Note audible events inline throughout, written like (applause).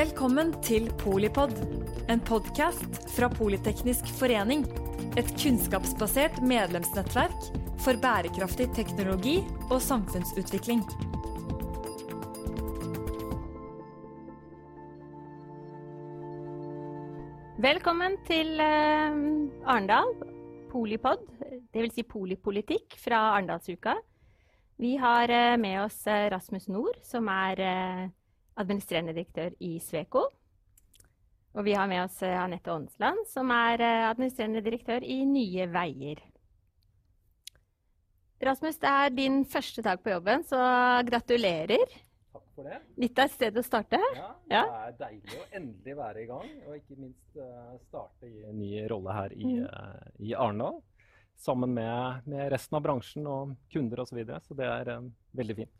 Velkommen til Polipod, en podkast fra Politeknisk forening. Et kunnskapsbasert medlemsnettverk for bærekraftig teknologi og samfunnsutvikling. Velkommen til eh, Arendal, Polipod, dvs. Si polipolitikk fra Arendalsuka. Vi har eh, med oss eh, Rasmus Nord, som er administrerende direktør i Sveko. Og vi har med oss eh, Anette Ånsland, som er eh, administrerende direktør i Nye Veier. Rasmus, det er din første dag på jobben, så gratulerer. Takk for det. Litt av et sted å starte. Ja, det Ja. er deilig å endelig være i gang, og ikke minst eh, starte i en ny rolle her i, Mm. i Arendal. Sammen med, med resten av bransjen og kunder osv. Så, videre, så det er veldig fint.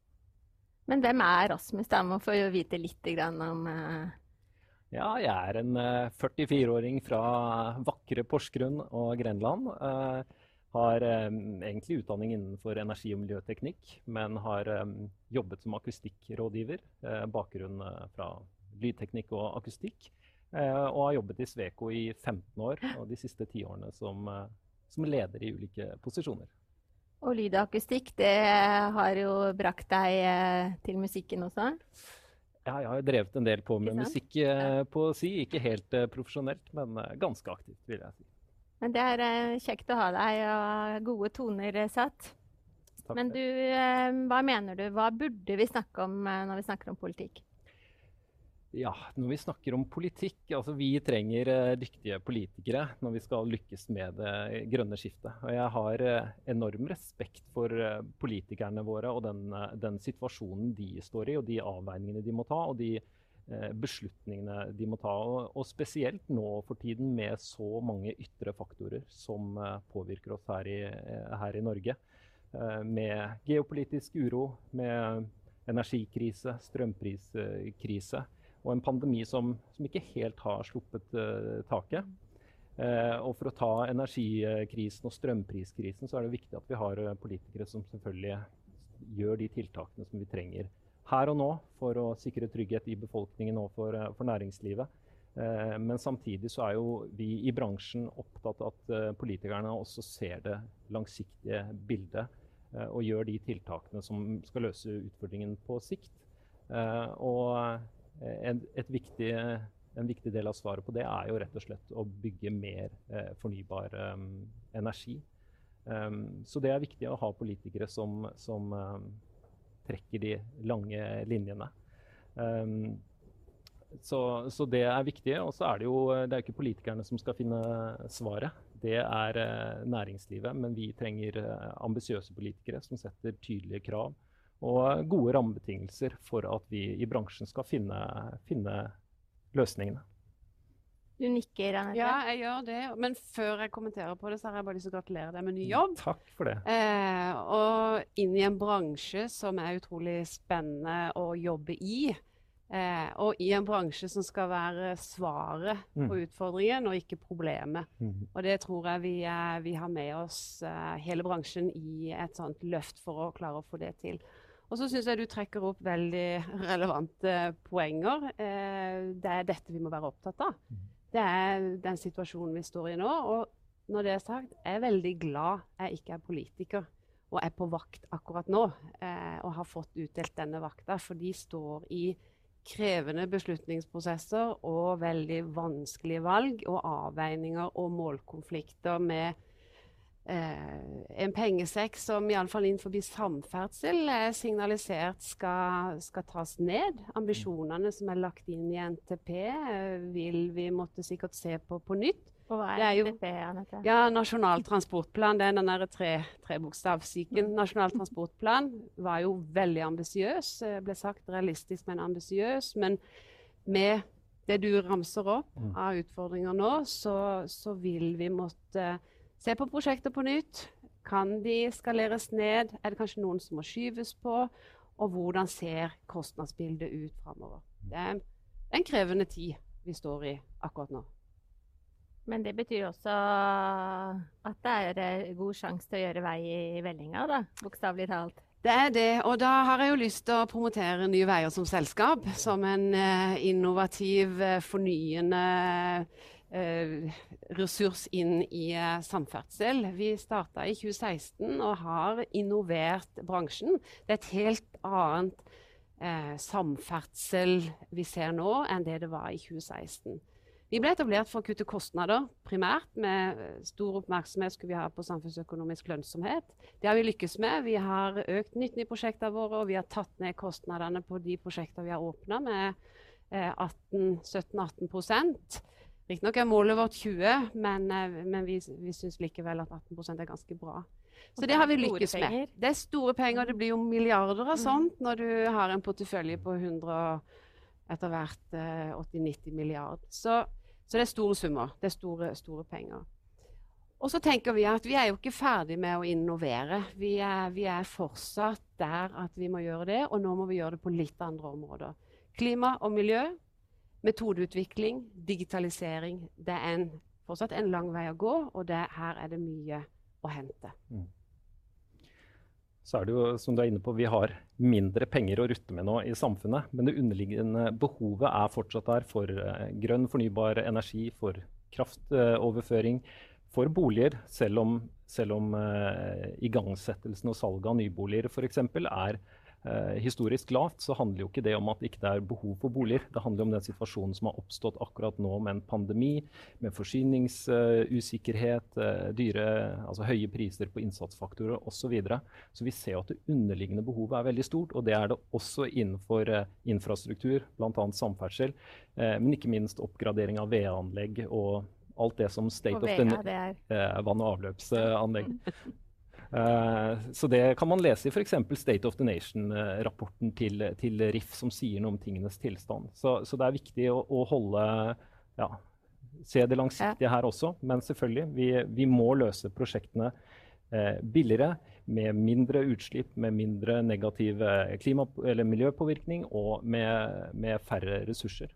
Men hvem er Rasmus? Da må få vite litt om eh, Ja, jeg er en eh, 44-åring fra vakre Porsgrunn og Grenland. Eh, har eh, egentlig utdanning innenfor energi- og miljøteknikk, men har eh, jobbet som akustikkrådgiver. Eh, bakgrunn eh, fra lydteknikk og akustikk. Eh, og har jobbet i Sveko i 15 år, og de siste ti årene som, eh, som leder i ulike posisjoner. Og lyd og akustikk, det har jo brakt deg eh, til musikken også. Ja, jeg har jo drevet en del på med musikk eh, på si. Ikke helt eh, profesjonelt, men ganske aktivt, vil jeg si. Men det er kjekt å ha deg, og gode toner satt. Takk Men du, hva mener du? Hva burde vi snakke om når vi snakker om politikk? Ja, når vi snakker om politikk, altså vi trenger eh, dyktige politikere når vi skal lykkes med det grønne skiftet. Og jeg har eh, enorm respekt for eh, politikerne våre og den, den situasjonen de står i, og de avveiningene de må ta, og de beslutningene de må ta. Og, spesielt nå for tiden med så mange ytre faktorer som påvirker oss her i, her i Norge. Med geopolitisk uro, med energikrise, strømpriskrise og en pandemi som, som ikke helt har sluppet uh, taket. Uh, og for å ta energikrisen og strømpriskrisen, så er det viktig at vi har eh, politikere som selvfølgelig gjør de tiltakene som vi trenger her og nå for å sikre trygghet i befolkningen og for, for næringslivet. Uh, men samtidig så er jo vi i bransjen opptatt av at politikerne også ser det langsiktige bildet og gjør de tiltakene som skal løse utfordringen på sikt. Og en, et viktig, en viktig del av svaret på det er jo rett og slett å bygge mer eh, fornybar eh, energi. Så det er viktig å ha politikere som, som eh, trekker de lange linjene. Så, så det er viktig. Og så er det jo det er ikke politikerne som skal finne svaret. Det er eh, næringslivet. Men vi trenger eh, ambisiøse politikere som setter tydelige krav og gode rammebetingelser for at vi i bransjen skal finne, finne løsningene. Du nikker, Anette. Ja, jeg gjør det. Men før jeg kommenterer på det, så har jeg bare lyst til å gratulere deg med ny jobb. Takk for det. Eh, og inn i en bransje som er utrolig spennende å jobbe i. Eh, og i en bransje som skal være svaret Mm. på utfordringen, og ikke problemet. Mm. Og det tror jeg vi, eh, vi har med oss eh, hele bransjen i et sånt løft for å klare å få det til. Og så syns jeg du trekker opp veldig relevante poenger. Eh, det er dette vi må være opptatt av. Det er den situasjonen vi står i nå. Og når det er sagt, jeg er veldig glad jeg ikke er politiker og er på vakt akkurat nå. Eh, og har fått utdelt denne vakta, for de står i krevende beslutningsprosesser og veldig vanskelige valg og avveininger og målkonflikter med en pengesekk som iallfall innenfor samferdsel er signalisert skal, skal tas ned. Ambisjonene som er lagt inn i NTP, eh, vil vi måtte sikkert se på på nytt. Og hva Det er jo- NTP, Anette? Ja, Nasjonal transportplan, det er den der tre, trebokstavsyken. Nasjonal transportplan var jo veldig ambisiøs. eh, Ble sagt realistisk, men ambisiøs. Men med det du ramser opp Mm. av utfordringer nå, så, så vil vi måtte se på prosjekter på nytt. Kan de skaleres ned? Er det kanskje noen som må skyves på? Og hvordan ser kostnadsbildet ut framover? Det er en krevende tid vi står i akkurat nå. Men det betyr også at det er eh, god sjanse til å gjøre vei i vellinga, da. Bokstavelig talt. Det er det. Og da har jeg jo lyst til å promotere Nye Veier som selskap. Som en eh, innovativ, eh, fornyende ressurs inn i eh, samferdsel. Vi starta i 2016 og har innovert bransjen. Det er et helt annet eh, samferdsel vi ser nå, enn det det var i 2016. Vi ble etablert for å kutte kostnader, primært. Med stor oppmerksomhet skulle vi ha på samfunnsøkonomisk lønnsomhet. Det har vi lykkes med. Vi har økt nytten i prosjektene våre, og vi har tatt ned kostnadene på de prosjektene vi har åpna, med eh, 17-18 Riktignok er målet vårt 20, men, eh, men vi, vi syns likevel at 18% er ganske bra. Så det har vi lykkes med. Det er store penger. Det blir jo milliarder av mm. sånt når du har en portefølje på 100 etter hvert eh, 80-90 milliarder. Så så det er store summer. Det er store, store penger. Og så tenker vi at vi er jo ikke ferdig med å innovere. Vi er, vi er, fortsatt der at vi må gjøre det, og nå må vi gjøre det på litt andre områder. Klima og miljø, metodeutvikling, digitalisering. Det er en, fortsatt en lang vei å gå, og det, her er det mye å hente. Mm så er det jo, som du er inne på, vi har mindre penger å rutte med nå i samfunnet. Men det underliggende behovet er fortsatt der for uh, grønn fornybar energi, for kraftoverføring, for boliger. Selv om, selv om uh, igangsettelsen og salget av nyboliger f.eks. er eh, historisk lavt, så handler jo ikke det om at det ikke er behov for boliger. Det handler om den situasjonen som har oppstått akkurat nå med en pandemi, med forsyningsusikkerhet, uh, dyre, altså høye priser på innsatsfaktorer osv. Så, videre. så vi ser at det underliggende behovet er veldig stort, og det er det også innenfor uh, infrastruktur, bl.a. samferdsel, men ikke minst oppgradering av VA-anlegg og alt det som State of the Vann- og avløpsanlegg. (laughs) Uh, så det kan man lese i f.eks. State of the Nation-rapporten til, til, RIF, som sier noe om tingenes tilstand. Så, så det er viktig å, å holde ja, Se det langsiktige her også, men selvfølgelig, vi, vi må løse prosjektene eh, billigere, med mindre utslipp, med mindre negativ klima- eller miljøpåvirkning og med, med færre ressurser.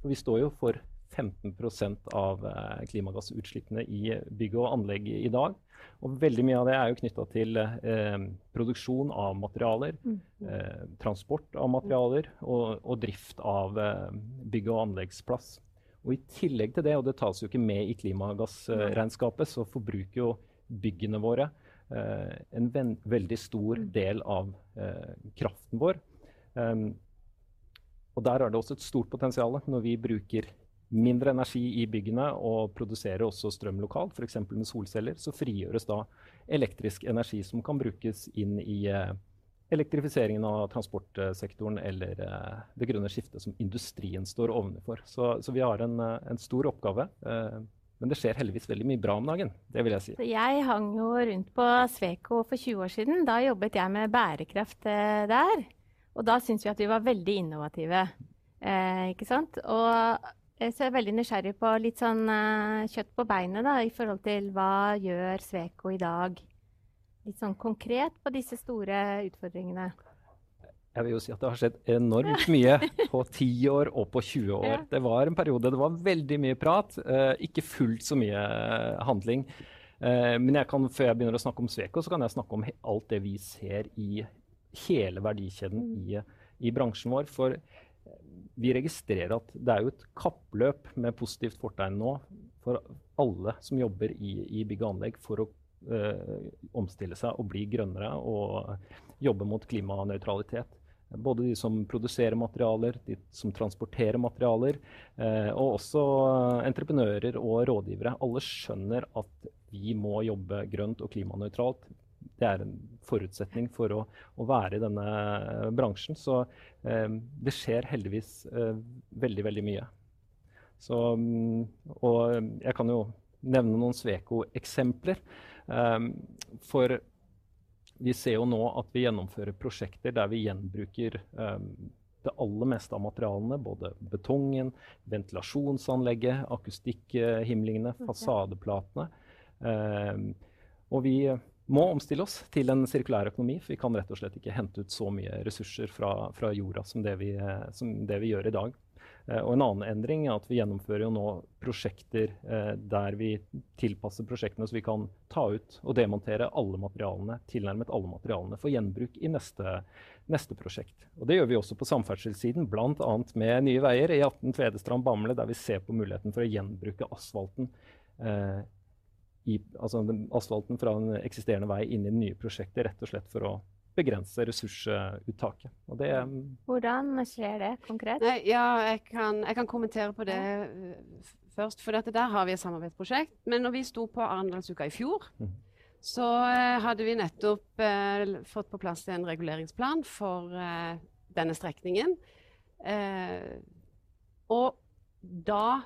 For vi står jo for 15% av eh, klimagassutslippene i bygg og anlegg i dag. Og veldig mye av det er jo knytta til eh, produksjon av materialer, mm. eh, transport av materialer og, og drift av eh, bygg- og anleggsplass. Og I tillegg til det, og det tas jo ikke med i klimagassregnskapet, så forbruker jo byggene våre eh, en veldig stor mm. del av eh, kraften vår. Um, og Der er det også et stort potensial når vi bruker mindre energi i byggene og produserer også strøm lokalt, f.eks. med solceller, så frigjøres da elektrisk energi som kan brukes inn i eh, elektrifiseringen av transportsektoren eller eh, det grønne skiftet som industrien står ovenfor. Så, så vi har en, eh, en, stor oppgave. Men det skjer heldigvis veldig mye bra om dagen. det vil Jeg si. Jeg hang jo rundt på Sveko for 20 år siden. Da jobbet jeg med bærekraft der. Og da syntes vi at vi var veldig innovative. Eh, ikke sant? Og så jeg er veldig nysgjerrig på litt sånn uh, kjøtt på beinet da, i forhold til hva gjør Sveko i dag? Litt sånn konkret på disse store utfordringene. Jeg vil jo si at det har skjedd enormt mye på 10 år og på 20 år. Ja. Det var en periode det var veldig mye prat, uh, ikke fullt så mye handling. men jeg kan, før jeg begynner å snakke om Sveko, så kan jeg snakke om alt det vi ser i hele verdikjeden mm. i, i bransjen vår. For vi registrerer at det er jo et kappløp med positivt fortegn nå for alle som jobber i, i bygg og anlegg for å øh, omstille seg og bli grønnere og jobbe mot klimanøytralitet. Både de som produserer materialer, de som transporterer materialer, eh, og også entreprenører og rådgivere. Alle skjønner at vi må jobbe grønt og klimanøytralt det er en forutsetning for å, å være i denne eh, bransjen. Så eh, det skjer heldigvis eh, veldig, veldig mye. Så, mm, og jeg kan jo nevne noen Sveko-eksempler. Eh, for vi ser jo nå at vi gjennomfører prosjekter der vi gjenbruker eh, det aller meste av materialene. Både betongen, ventilasjonsanlegget, akustikkhimlingene, fasadeplatene. Eh, og vi må omstille oss til en sirkulær økonomi. For vi kan rett og slett ikke hente ut så mye ressurser fra, fra jorda som det, vi, som det, vi, gjør i dag. Eh, og en annen endring er at vi gjennomfører jo nå prosjekter eh, der vi tilpasser prosjektene så vi kan ta ut og demontere alle materialene, tilnærmet alle materialene for gjenbruk i neste, neste prosjekt. Og det gjør vi også på samferdselssiden, bl.a. med Nye Veier i 18 Tvedestrand-Bamble, der vi ser på muligheten for å gjenbruke asfalten. Eh, i, altså asfalten fra en eksisterende vei inn i det nye prosjektet, rett og slett for å begrense ressursuttaket. Det, Hvordan skjer det konkret? Nei, ja, jeg kan, jeg kan, kommentere på det uh, først. For dette der har vi et samarbeidsprosjekt. Men når vi sto på Arendalsuka i fjor, mm. så uh, hadde vi nettopp eh, fått på plass en reguleringsplan for denne strekningen. og da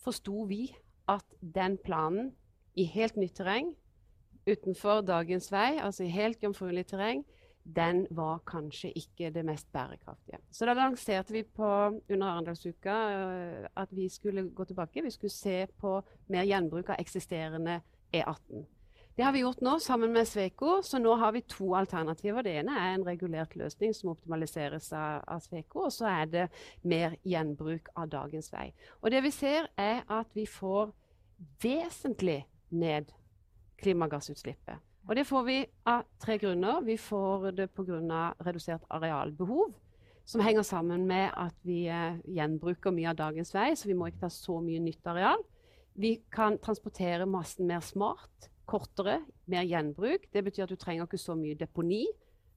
forsto vi at den planen i helt nytt terreng utenfor dagens vei, altså i helt jomfruelig terreng, den var kanskje ikke det mest bærekraftige. Så da lanserte vi på, under Arendalsuka uh, at vi skulle gå tilbake. Vi skulle se på mer gjenbruk av eksisterende E18. Det har vi gjort nå sammen med Sveko, så nå har vi to alternativer. Det ene er en regulert løsning som optimaliseres av, av Sveko, og så er det mer gjenbruk av dagens vei. Og det vi ser, er at vi får vesentlig ned klimagassutslippet. Og det får vi av tre grunner. Vi får det pga. redusert arealbehov, som henger sammen med at vi eh, gjenbruker mye av dagens vei, så vi må ikke ta så mye nytt areal. Vi kan transportere massen mer smart, kortere, mer gjenbruk. Det betyr at du trenger ikke så mye deponi.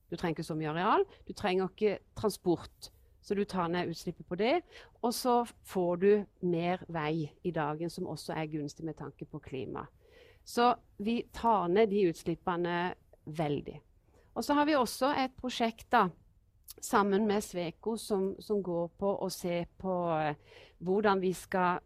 Du trenger ikke så mye areal. Du trenger ikke transport. Så du tar ned utslippet på det. Og så får du mer vei i dagen, som også er gunstig med tanke på klima. Så vi tar ned de utslippene veldig. Og så har vi også et prosjekt da, sammen med Sveko som, som går på å se på uh, hvordan, vi skal,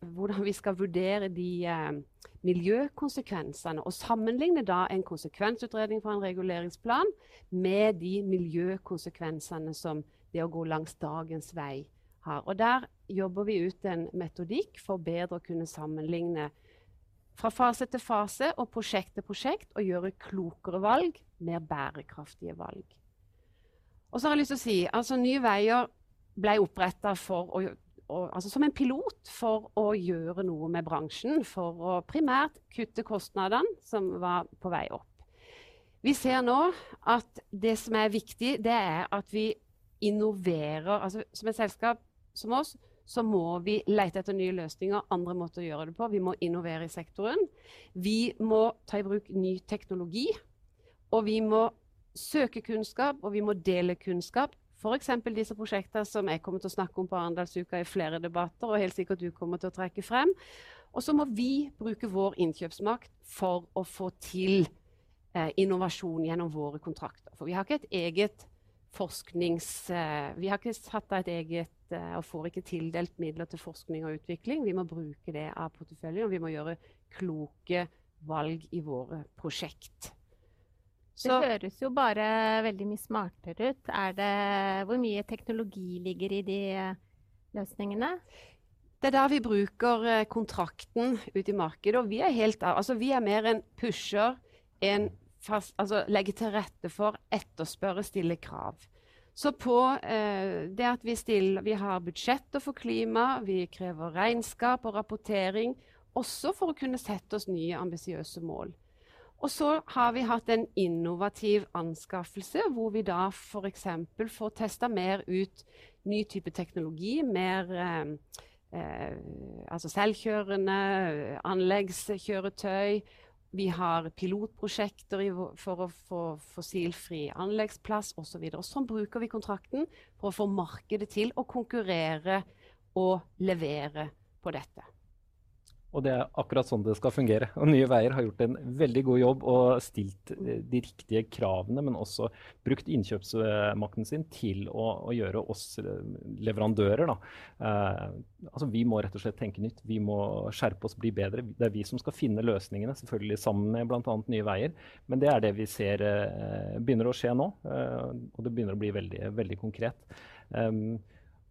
hvordan vi skal vurdere de uh, miljøkonsekvensene. Og sammenligne da en konsekvensutredning fra en reguleringsplan med de miljøkonsekvensene som det å gå langs dagens vei har. Og der jobber vi ut en metodikk for bedre å kunne sammenligne fra fase til fase og prosjekt til prosjekt og gjøre klokere valg, mer bærekraftige valg. Og så har jeg lyst til å si, altså Nye Veier ble oppretta altså som en pilot for å gjøre noe med bransjen. For å primært kutte kostnadene som var på vei opp. Vi ser nå at det som er viktig, det er at vi innoverer. altså Som et selskap som oss så må vi lete etter nye løsninger, andre måter å gjøre det på. Vi må innovere i sektoren. Vi må ta i bruk ny teknologi. Og vi må søke kunnskap, og vi må dele kunnskap. F.eks. disse prosjektene som jeg kommer til å snakke om på Arendalsuka i flere debatter, og helt sikkert du kommer til å trekke frem. Og så må vi bruke vår innkjøpsmakt for å få til eh, innovasjon gjennom våre kontrakter. For vi har ikke et eget forsknings... Eh, vi har ikke satt av et eget Eh, og får ikke tildelt midler til forskning og utvikling. Vi må bruke det av porteføljen, og vi må gjøre kloke valg i våre prosjekt. Så, det høres jo bare veldig mye smartere ut. Det, hvor mye teknologi ligger i de eh, løsningene? Det er der vi bruker eh, kontrakten ut i markedet. Og vi er, helt, altså vi er mer en pusher, en fast, altså legge til rette for, etterspørre, stille krav. Så på eh, det at vi, stiller, vi har budsjetter for klima, vi krever regnskap og rapportering, også for å kunne sette oss nye ambisiøse mål. Og så har vi hatt en innovativ anskaffelse, hvor vi da f.eks. får testa mer ut ny type teknologi. Mer eh, eh, altså selvkjørende anleggskjøretøy vi har pilotprosjekter for å få fossilfri anleggsplass osv. Så sånn bruker vi kontrakten for å få markedet til å konkurrere og levere på dette. Og det er akkurat sånn det skal fungere. Og Nye Veier har gjort en veldig god jobb og stilt eh, de riktige kravene, men også brukt innkjøpsmakten sin til å, å gjøre oss eh, leverandører. Eh, altså Vi må rett og slett tenke nytt. Vi må skjerpe oss, bli bedre. Det er vi som skal finne løsningene, selvfølgelig sammen med bl.a. Nye Veier. Men det er det vi ser eh, begynner å skje nå, eh, og det begynner å bli veldig, veldig konkret. Um,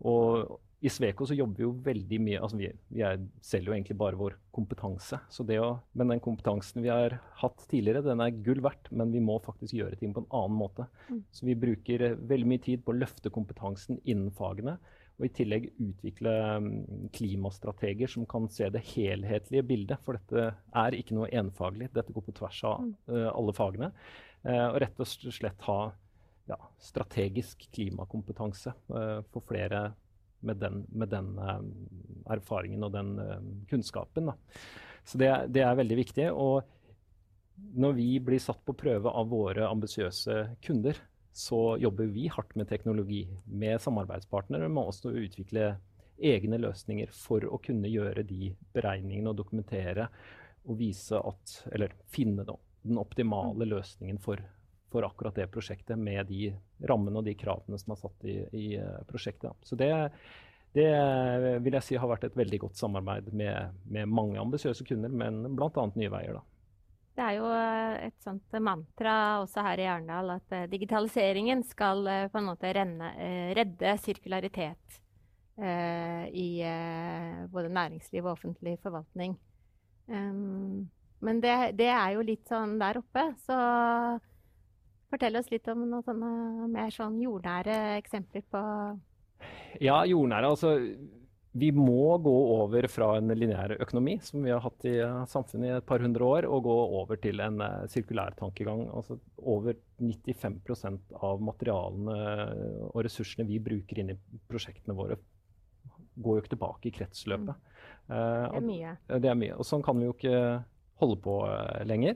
og i Sveko så jobber vi jo veldig mye altså Vi, vi er, selger jo egentlig bare vår kompetanse. Så det å, men den kompetansen vi har hatt tidligere, den er gull verdt. Men vi må faktisk gjøre ting på en annen måte. Mm. Så vi bruker eh, veldig mye tid på å løfte kompetansen innen fagene. Og i tillegg utvikle um, klimastrateger som kan se det helhetlige bildet. For dette er ikke noe enfaglig. Dette går på tvers av uh, alle fagene. Uh, og rett og slett ha ja, strategisk klimakompetanse uh, for flere med den, med den uh, erfaringen og den uh, kunnskapen. Da. Så det, det, er veldig viktig. Og når vi blir satt på prøve av våre ambisiøse kunder, så jobber vi hardt med teknologi, med samarbeidspartnere, med også å utvikle egne løsninger for å kunne gjøre de beregningene og dokumentere og vise at Eller finne den optimale løsningen for for akkurat det prosjektet med de rammene og de kravene som er satt i, i eh, prosjektet. Så det, det, vil jeg si har vært et veldig godt samarbeid med, med mange ambisiøse kunder, men bl.a. Nye Veier. da. Det er jo eh, et sånt mantra også her i Arendal at uh, digitaliseringen skal på en måte renne, redde sirkularitet i både næringsliv og offentlig forvaltning. Men det, det, er jo litt sånn der oppe. Så Fortell oss litt om noen sånne mer sånn jordnære eksempler på Ja, jordnære. Altså, vi må gå over fra en lineær økonomi, som vi har hatt i samfunnet i et par hundre år, og gå over til en uh, sirkulær tankegang. Altså, over 95% av materialene og ressursene vi bruker inn i prosjektene våre, går jo ikke tilbake i kretsløpet. Mm. Det er mye. Det er mye. Og sånn kan vi jo ikke holde på uh, lenger.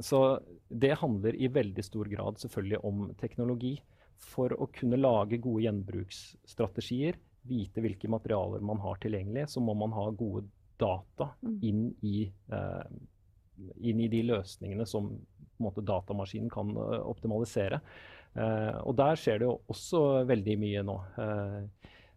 så det handler i veldig stor grad selvfølgelig om teknologi. For å kunne lage gode gjenbruksstrategier, vite hvilke materialer man har tilgjengelig, så må man ha gode data mm. inn i, eh, inn i de løsningene som måte, datamaskinen kan uh, optimalisere. Eh, og der skjer det jo også veldig mye nå.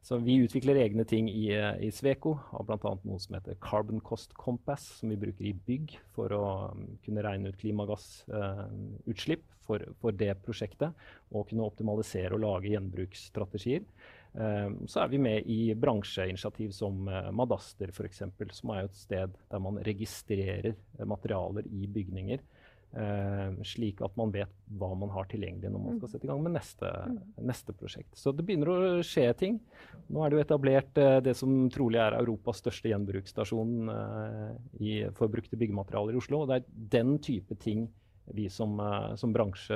Eh, så vi utvikler egne ting i, i Sveko, av bl.a. noe som heter Carbon Cost Compass, som vi bruker i bygg for å um, kunne regne ut klimagassutslipp uh, for, for, det prosjektet. Og kunne optimalisere og lage gjenbruksstrategier. Uh, så er vi med i bransjeinitiativ som uh, Madaster f.eks., som er et sted der man registrerer materialer i bygninger. Uh, slik at man vet hva man har tilgjengelig når man skal mm. sette i gang med neste, mm. neste prosjekt. Så det begynner å skje ting. Nå er det jo etablert uh, det som trolig er Europas største gjenbruksstasjon uh, i, for brukte byggematerialer i Oslo. Og det er den type ting vi som, som bransje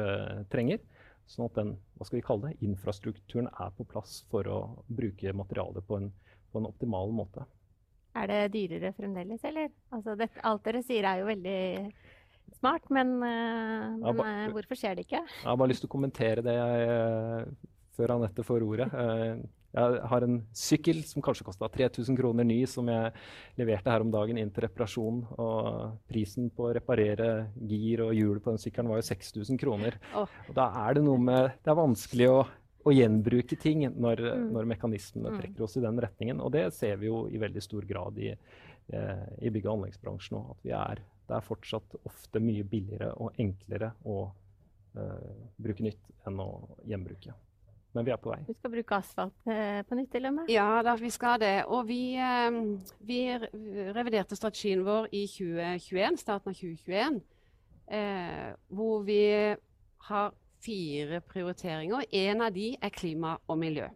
trenger. Sånn at den hva skal vi kalle det, infrastrukturen er på plass for å bruke materialet på en, på en optimal måte. Er det dyrere fremdeles, eller? Altså, det, alt dere sier er jo veldig smart, men, uh, men ba, hvorfor skjer det ikke? Jeg har bare lyst til å kommentere det jeg, før Anette får ordet. Jeg har en sykkel som kanskje kosta 3000 kroner ny, som jeg leverte her om dagen inn til reparasjon. Og prisen på å reparere gir og hjul på den sykkelen var jo 6000 kroner. Oh. Og da er det noe med Det er vanskelig å, å gjenbruke ting når, mm. når mekanismene mm. trekker oss i den retningen. Og det ser vi jo i veldig stor grad i, i bygg- og anleggsbransjen òg. At vi er det er fortsatt ofte mye billigere og enklere å uh, bruke nytt enn å gjenbruke. Men vi er på vei. Du skal bruke asfalt uh, på nytt, til og med? Ja, da, vi skal det. Og vi, uh, vi reviderte strategien vår i 2021, starten av 2021, hvor vi har fire prioriteringer. En av de er klima og miljø.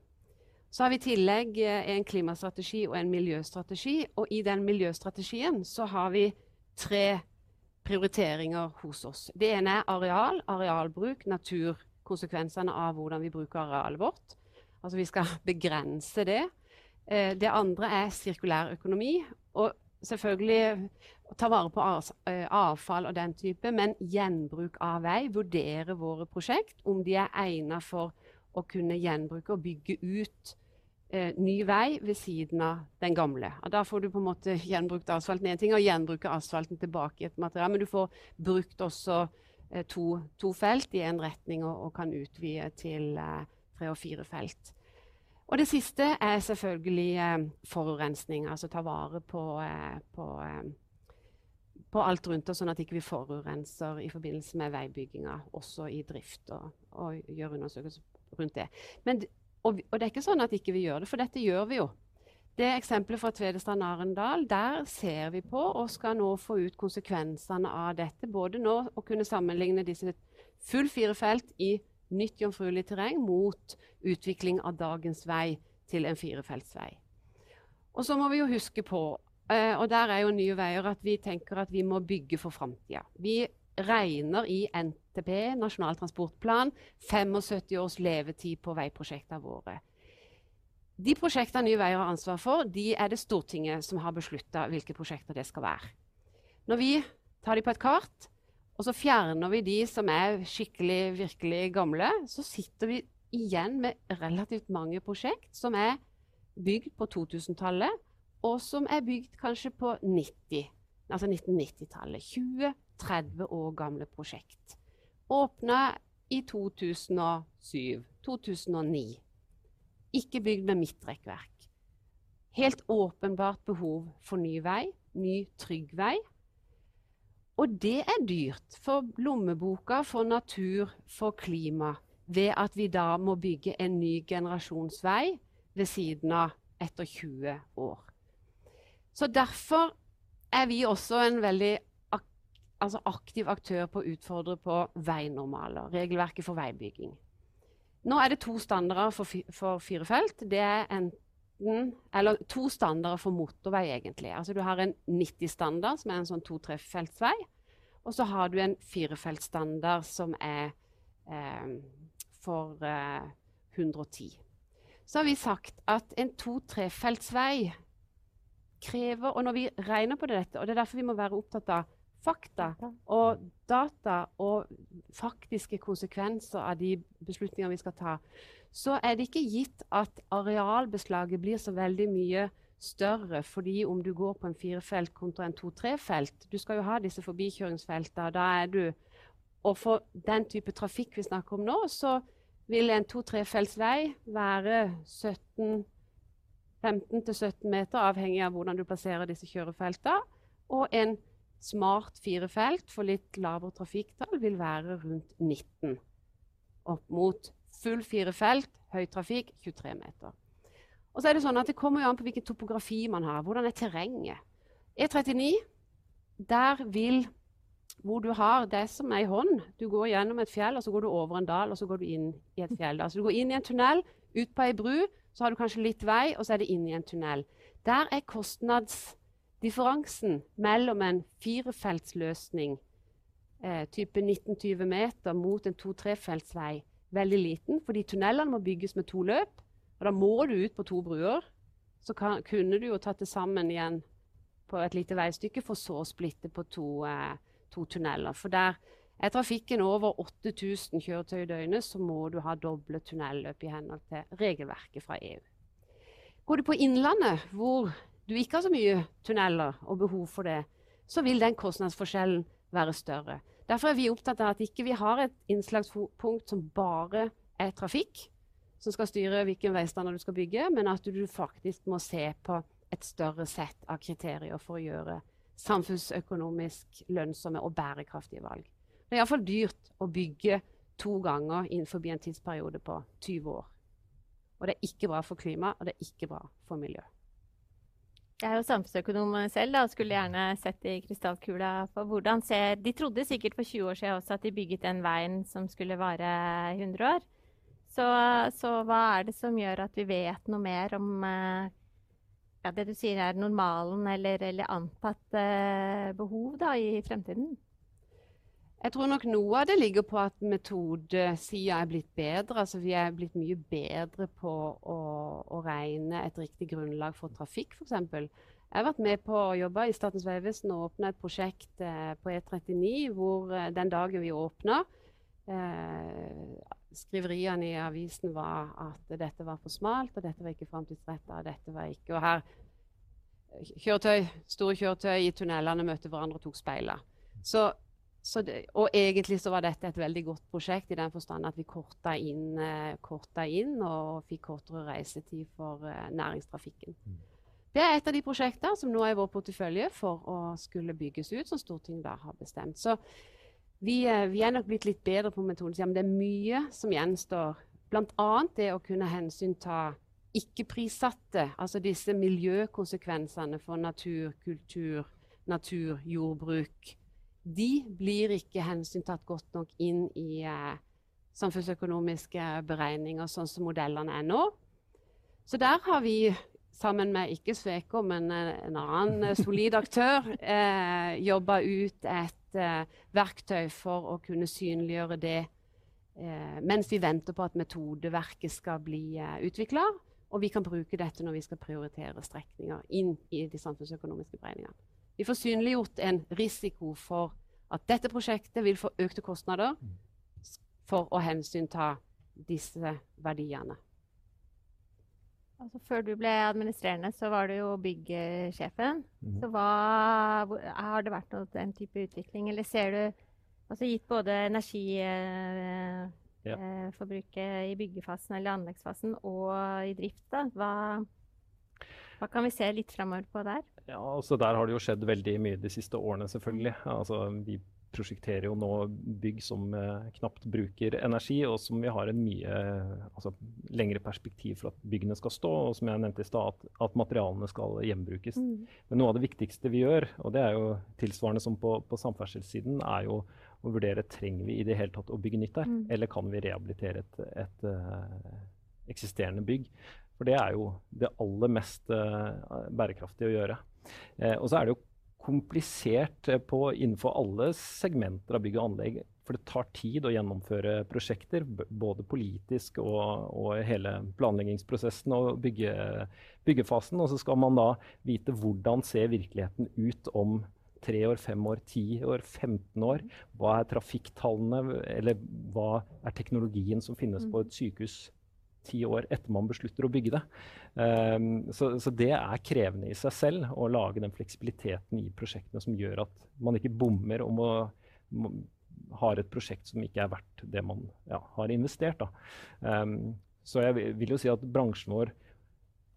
Så har vi i tillegg en klimastrategi og en miljøstrategi. Og i den miljøstrategien så har vi tre prioriteringer hos oss. Det ene er areal, arealbruk, naturkonsekvensene av hvordan vi bruker arealet vårt. Altså vi skal (laughs) begrense det. Eh, det andre er sirkulær økonomi. Og selvfølgelig ta vare på eh, avfall og den type, men gjenbruk av vei. Vurdere våre prosjekt, om de er egnet for å kunne gjenbruke og bygge ut eh, ny vei ved siden av den gamle. Og da får du på en måte gjenbrukt asfalten én ting, og gjenbruke asfalten tilbake i et materiale. Men du får brukt også eh, to, to, felt i en retning og, og kan utvide til eh, tre og fire felt. Og det siste er selvfølgelig eh, forurensning. Altså ta vare på, eh, på, eh, på alt rundt oss, sånn at ikke vi ikke forurenser i forbindelse med veibygginga, også i drift, og, og gjør undersøkelser rundt det. Men Og, og, det er ikke sånn at ikke vi gjør det, for dette gjør vi jo. Det eksempelet fra Tvedestrand Arendal, der ser vi på og skal nå få ut konsekvensene av dette. Både nå å kunne sammenligne disse full firefelt i nytt jomfruelig terreng mot utvikling av dagens vei til en firefeltsvei. Og så må vi jo huske på, eh, og der er jo Nye Veier, at vi tenker at vi må bygge for framtida. Vi regner i NTP, Nasjonal transportplan, 75 års levetid på veiprosjektene våre. De prosjektene Nye Veier har ansvar for, de er det Stortinget som har beslutta hvilke prosjekter det skal være. Når vi tar de på et kart, og så fjerner vi de som er skikkelig, virkelig gamle, så sitter vi igjen med relativt mange prosjekt som er bygd på 2000-tallet, og som er bygd kanskje på 90, altså 1990-tallet. 20 30 år gamle prosjekt. Åpna i 2007-2009. Ikke bygd med midtrekkverk. Helt åpenbart behov for ny vei, ny, trygg vei. Og det er dyrt for lommeboka, for natur, for klima, ved at vi da må bygge en ny generasjonsvei ved siden av etter 20 år. Så derfor er vi også en veldig altså aktiv aktør på å utfordre på veinormaler, regelverket for veibygging. Nå er det to standarder for, for fire felt. Det er enten, eller to standarder for motorvei, egentlig. Altså Du har en 90-standard, som er en sånn to-trefeltsvei. Og så har du en firefeltsstandard som er eh, for eh, 110. Så har vi sagt at en to-trefeltsvei krever Og når vi regner på dette, og det er derfor vi må være opptatt av fakta og data og faktiske konsekvenser av de beslutningene vi skal ta, så er det ikke gitt at arealbeslaget blir så veldig mye større fordi om du går på en firefelt kontra en to-tre-felt Du skal jo ha disse forbikjøringsfeltene. Da er du Og for den type trafikk vi snakker om nå, så vil en to-trefeltsvei være 17 15-17 meter, avhengig av hvordan du plasserer disse kjørefeltene. Og en Smart fire felt for litt lavere trafikktall vil være rundt 19. Opp mot full fire felt, høy trafikk 23 meter. Og så er Det sånn at det kommer an på hvilken topografi man har. Hvordan er terrenget? E39, der vil hvor du har det som er i hånd. Du går gjennom et fjell, og så går du over en dal, og så går du inn i et fjell. Altså du går inn i en tunnel, ut på ei bru, så har du kanskje litt vei, og så er det inn i en tunnel. Der er kostnads Differansen mellom en firefeltsløsning eh, type 19-20 meter mot en to-trefeltsvei veldig liten, fordi tunnelene må bygges med to løp. og Da må du ut på to bruer. Så kan, kunne du jo tatt det sammen igjen på et lite veistykke, for så å splitte på to, eh, to tunneler. For der er trafikken over 8000 kjøretøy i døgnet, så må du ha doble tunnelløp i henhold til regelverket fra EU. Går du på Innlandet, hvor du ikke har så mye tunneler og behov for det, så vil den kostnadsforskjellen være større. Derfor er vi opptatt av at ikke vi har et innslagspunkt som bare er trafikk, som skal styre hvilken veistandard du skal bygge, men at du faktisk må se på et større sett av kriterier for å gjøre samfunnsøkonomisk lønnsomme og bærekraftige valg. Det er iallfall dyrt å bygge to ganger innenfor en tidsperiode på 20 år. Og det er ikke bra for klimaet, og det er ikke bra for miljøet. Jeg er jo samfunnsøkonom selv og skulle gjerne sett i krystallkula på hvordan ser De trodde sikkert for 20 år siden også at de bygget den veien som skulle vare 100 år. Så, så hva er det som gjør at vi vet noe mer om eh, ja, det du sier er normalen eller, eller antatt eh, behov da, i fremtiden? Jeg tror nok noe av det ligger på at metodesida er blitt bedre. Altså vi er blitt mye bedre på å, å regne et riktig grunnlag for trafikk, f.eks. Jeg har vært med på å jobbe i Statens vegvesen og åpne et prosjekt eh, på E39 hvor eh, den dagen vi åpna eh, Skriveriene i avisen var at dette var for smalt, og dette var ikke framtidsretta, og dette var ikke Og her kjøretøy, store kjøretøy i tunnelene møtte hverandre og tok speiler. Det, og egentlig så var dette et veldig godt prosjekt i den forstand at vi korta inn, eh, korta inn og fikk kortere reisetid for eh, næringstrafikken. Mm. Det er et av de prosjektene som nå er i vår portefølje for å skulle bygges ut, som Stortinget da har bestemt. Så vi, eh, vi er nok blitt litt bedre på metoden. Men det er mye som gjenstår Bl.a. det å kunne hensynta ikke-prissatte, altså disse miljøkonsekvensene for natur, kultur, natur, jordbruk. De blir ikke hensyntatt godt nok inn i eh, samfunnsøkonomiske beregninger, sånn som modellene er nå. Så der har vi, sammen med ikke Sveko, men en annen eh, solid aktør, (laughs) eh, jobba ut et eh, verktøy for å kunne synliggjøre det eh, mens vi venter på at metodeverket skal bli eh, utvikla. Og vi kan bruke dette når vi skal prioritere strekninger inn i de samfunnsøkonomiske beregningene. Vi får synliggjort en risiko for at dette prosjektet vil få økte kostnader for å hensynta disse verdiene. Altså, før du ble administrerende, så var du jo byggsjefen. Mm. Så hva, har det vært noe den type utvikling, eller ser du Altså gitt både energiforbruket Ja. eh, i byggefasen eller anleggsfasen og i drift, da, hva, hva kan vi se litt framover på der? Ja, altså Der har det jo skjedd veldig mye de siste årene, selvfølgelig. Altså, vi prosjekterer jo nå bygg som eh, knapt bruker energi, og som vi har en mye eh, altså, lengre perspektiv for at byggene skal stå, og som jeg nevnte i stad, at, at materialene skal gjenbrukes. Men noe av det viktigste vi gjør, og det er jo tilsvarende som på, på samferdselssiden, er jo å vurdere trenger vi i det hele tatt å bygge nytt der, Mm. eller kan vi rehabilitere et, et et eksisterende bygg. For det er jo det aller mest eh, bærekraftige å gjøre. Eh, og så er det jo komplisert eh, på, innenfor alle segmenter av bygg og anlegg. For det tar tid å gjennomføre prosjekter, både politisk og, og hele planleggingsprosessen og bygge, byggefasen. Og så skal man da vite hvordan ser virkeligheten ut om tre år, fem år, ti år, 15 år. Hva er trafikktallene, eller hva er teknologien som finnes på et sykehus ti år etter man beslutter å bygge det. Um, så, så det er krevende i seg selv å lage den fleksibiliteten i prosjektene som gjør at man ikke bommer om å ha et prosjekt som ikke er verdt det man ja, har investert. Um, så jeg vil jo si at bransjen vår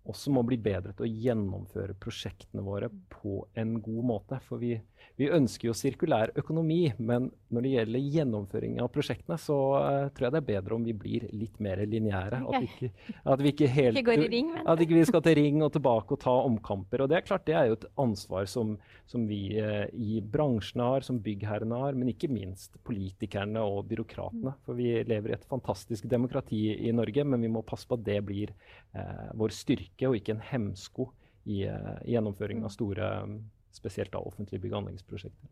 også må bli bedre til å gjennomføre prosjektene våre på en god måte. For vi, vi ønsker jo sirkulær økonomi, men når det gjelder gjennomføring av prosjektene, så uh, tror jeg det er bedre om vi blir litt mer lineære. At, vi ikke- at vi ikke helt Ikke går i ring, men at ikke vi skal til ring og tilbake og ta omkamper. Og det er klart det er jo et ansvar som, som vi uh, i bransjen har, som byggherrene har, men ikke minst politikerne og byråkratene. For vi lever i et fantastisk demokrati i Norge, men vi må passe på at det blir uh, vår styrke og ikke en hemsko i, eh, i gjennomføringen av store, mm, spesielt da offentlige bygg- og anleggsprosjekter.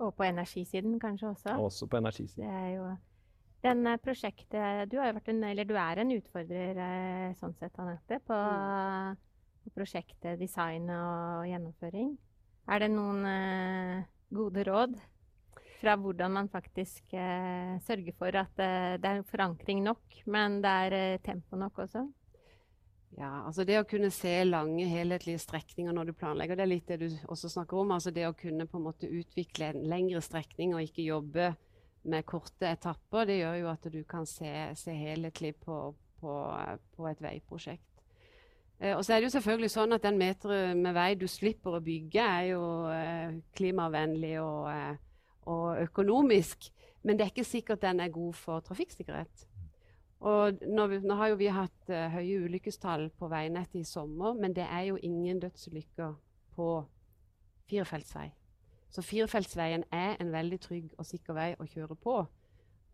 Og på energisiden kanskje også. Også på energisiden. Det er jo den eh, prosjektet Du, en, eller du er en utfordrer eh, sånn sett, Anette, på, på prosjektet design og gjennomføring. Er det noen eh, gode råd fra hvordan man faktisk eh, sørger for at eh, det er forankring nok, men det er tempo nok også? Ja, altså Det å kunne se lange, helhetlige strekninger når du planlegger, det er litt det du også snakker om. altså Det å kunne på en måte utvikle en lengre strekning og ikke jobbe med korte etapper, det gjør jo at du kan se, se helhetlig på, på, på et veiprosjekt. Eh, og så er det jo selvfølgelig sånn at Den meter med vei du slipper å bygge, er jo eh, klimavennlig og, eh, og økonomisk. Men det er ikke sikkert den er god for trafikksikkerhet. Og nå, nå har jo vi hatt uh, høye ulykkestall på veinettet i sommer, men det er jo ingen dødsulykker på firefeltsvei. Så firefeltsveien er en veldig trygg og sikker vei å kjøre på.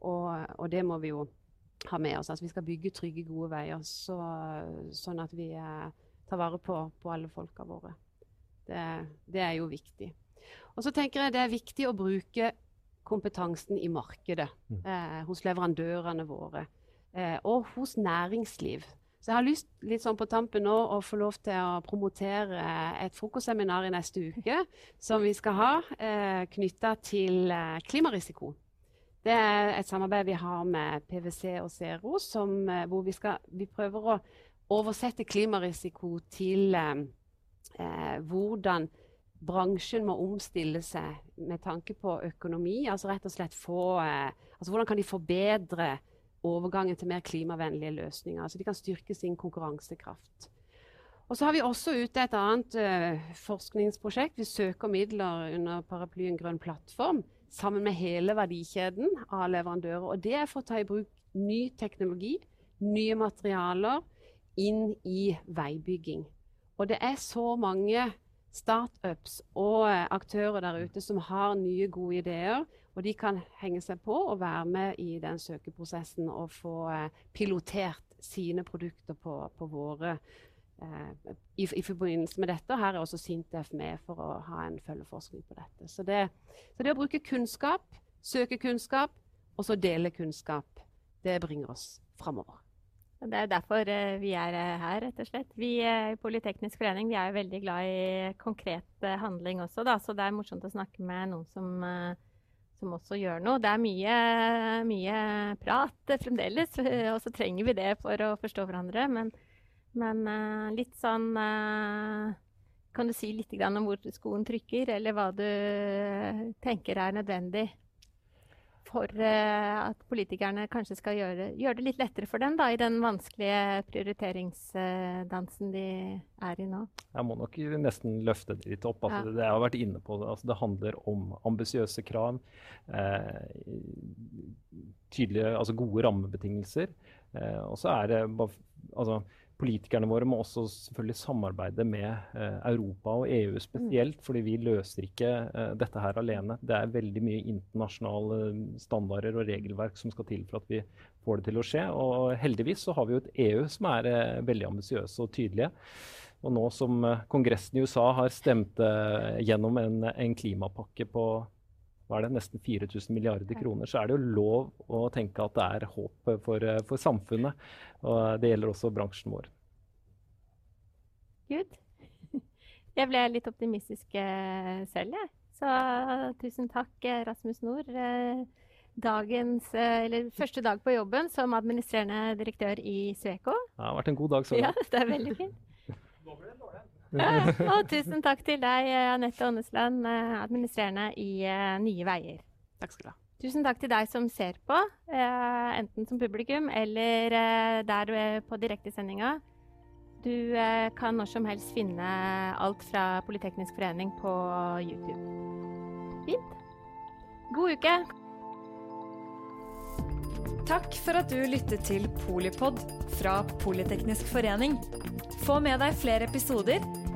Og, og det må vi jo ha med oss. Altså, vi skal bygge trygge, gode veier så, sånn at vi uh, tar vare på, på alle folka våre. Det, det er jo viktig. Og så tenker jeg det er viktig å bruke kompetansen i markedet Mm. eh, hos leverandørene våre eh, og hos næringsliv. Så jeg har lyst litt sånn på tampen nå å få lov til å promotere et frokostseminar i neste uke som vi skal ha eh, knytta til eh, klimarisiko. Det er et samarbeid vi har med PwC og Zero, som, eh, hvor vi, skal, vi prøver å oversette klimarisiko til eh, eh, hvordan bransjen må omstille seg med tanke på økonomi. Altså rett og slett få eh, altså Hvordan kan de forbedre overgangen til mer klimavennlige løsninger? Så de kan styrke sin konkurransekraft. Og så har vi også ute et annet uh, forskningsprosjekt. Vi søker midler under paraplyen Grønn plattform. sammen med hele verdikjeden av leverandører. Og det er for å ta i bruk ny teknologi, nye materialer, inn i veibygging. Og det er så mange startups og eh, aktører der ute som har nye, gode ideer. Og de kan henge seg på og være med i den søkeprosessen og få eh, pilotert sine produkter på, på våre eh, i, i, forbindelse med dette. Her er også Sintef med for å ha en følgeforskning på dette. Så det, så det å bruke kunnskap, søke kunnskap, og så dele kunnskap, det bringer oss framover. Det er derfor uh, vi er uh, her, rett og slett. Vi i Politeknisk forening er veldig glad i konkret handling også, da. Så det er morsomt å snakke med noen som, som også gjør noe. Det er mye, mye prat fremdeles, (laughs) og så trenger vi det for å forstå hverandre. Men, men litt sånn Kan du si litt om hvor skoen trykker, eller hva du tenker er nødvendig for uh, at politikerne kanskje skal gjøre, gjøre, det litt lettere for dem da, i den vanskelige prioriteringsdansen de er i nå? Jeg må nok nesten løfte det litt opp. Altså, ja. det, jeg har vært inne på det. Altså, det handler om ambisiøse krav, eh, tydelige, altså gode rammebetingelser. Eh, og så er det altså, politikerne våre må også selvfølgelig samarbeide med eh, Europa og EU spesielt, fordi vi løser ikke eh, dette her alene. Det er veldig mye internasjonale standarder og regelverk som skal til for at vi får det til å skje. Og heldigvis så har vi jo et EU som er eh, veldig ambisiøse og tydelige. Og nå som eh, Kongressen i USA har stemt eh, gjennom en, en klimapakke på hva er det, nesten 4000 milliarder kroner, så er det jo lov å tenke at det er håp for, eh, for samfunnet. Og det gjelder også bransjen vår. Good. (laughs) Jeg ble litt optimistisk eh, selv, jeg. Så tusen takk, eh, Rasmus Nord. Dagens, eller første dag på jobben som administrerende direktør i Sveko. Det har vært en god dag så langt. Ja, det er veldig fint. (laughs) Nå ble det dårlig. (laughs) og tusen takk til deg, Anette Aanesland, administrerende i uh, Nye Veier. Takk skal du ha. Tusen takk til deg som ser på, enten som publikum eller der du er på direktesendinga. Du kan når som helst finne alt fra Politeknisk forening på YouTube. Fint. God uke. Takk for at du lyttet til Polipod fra Politeknisk forening. Få med deg flere episoder,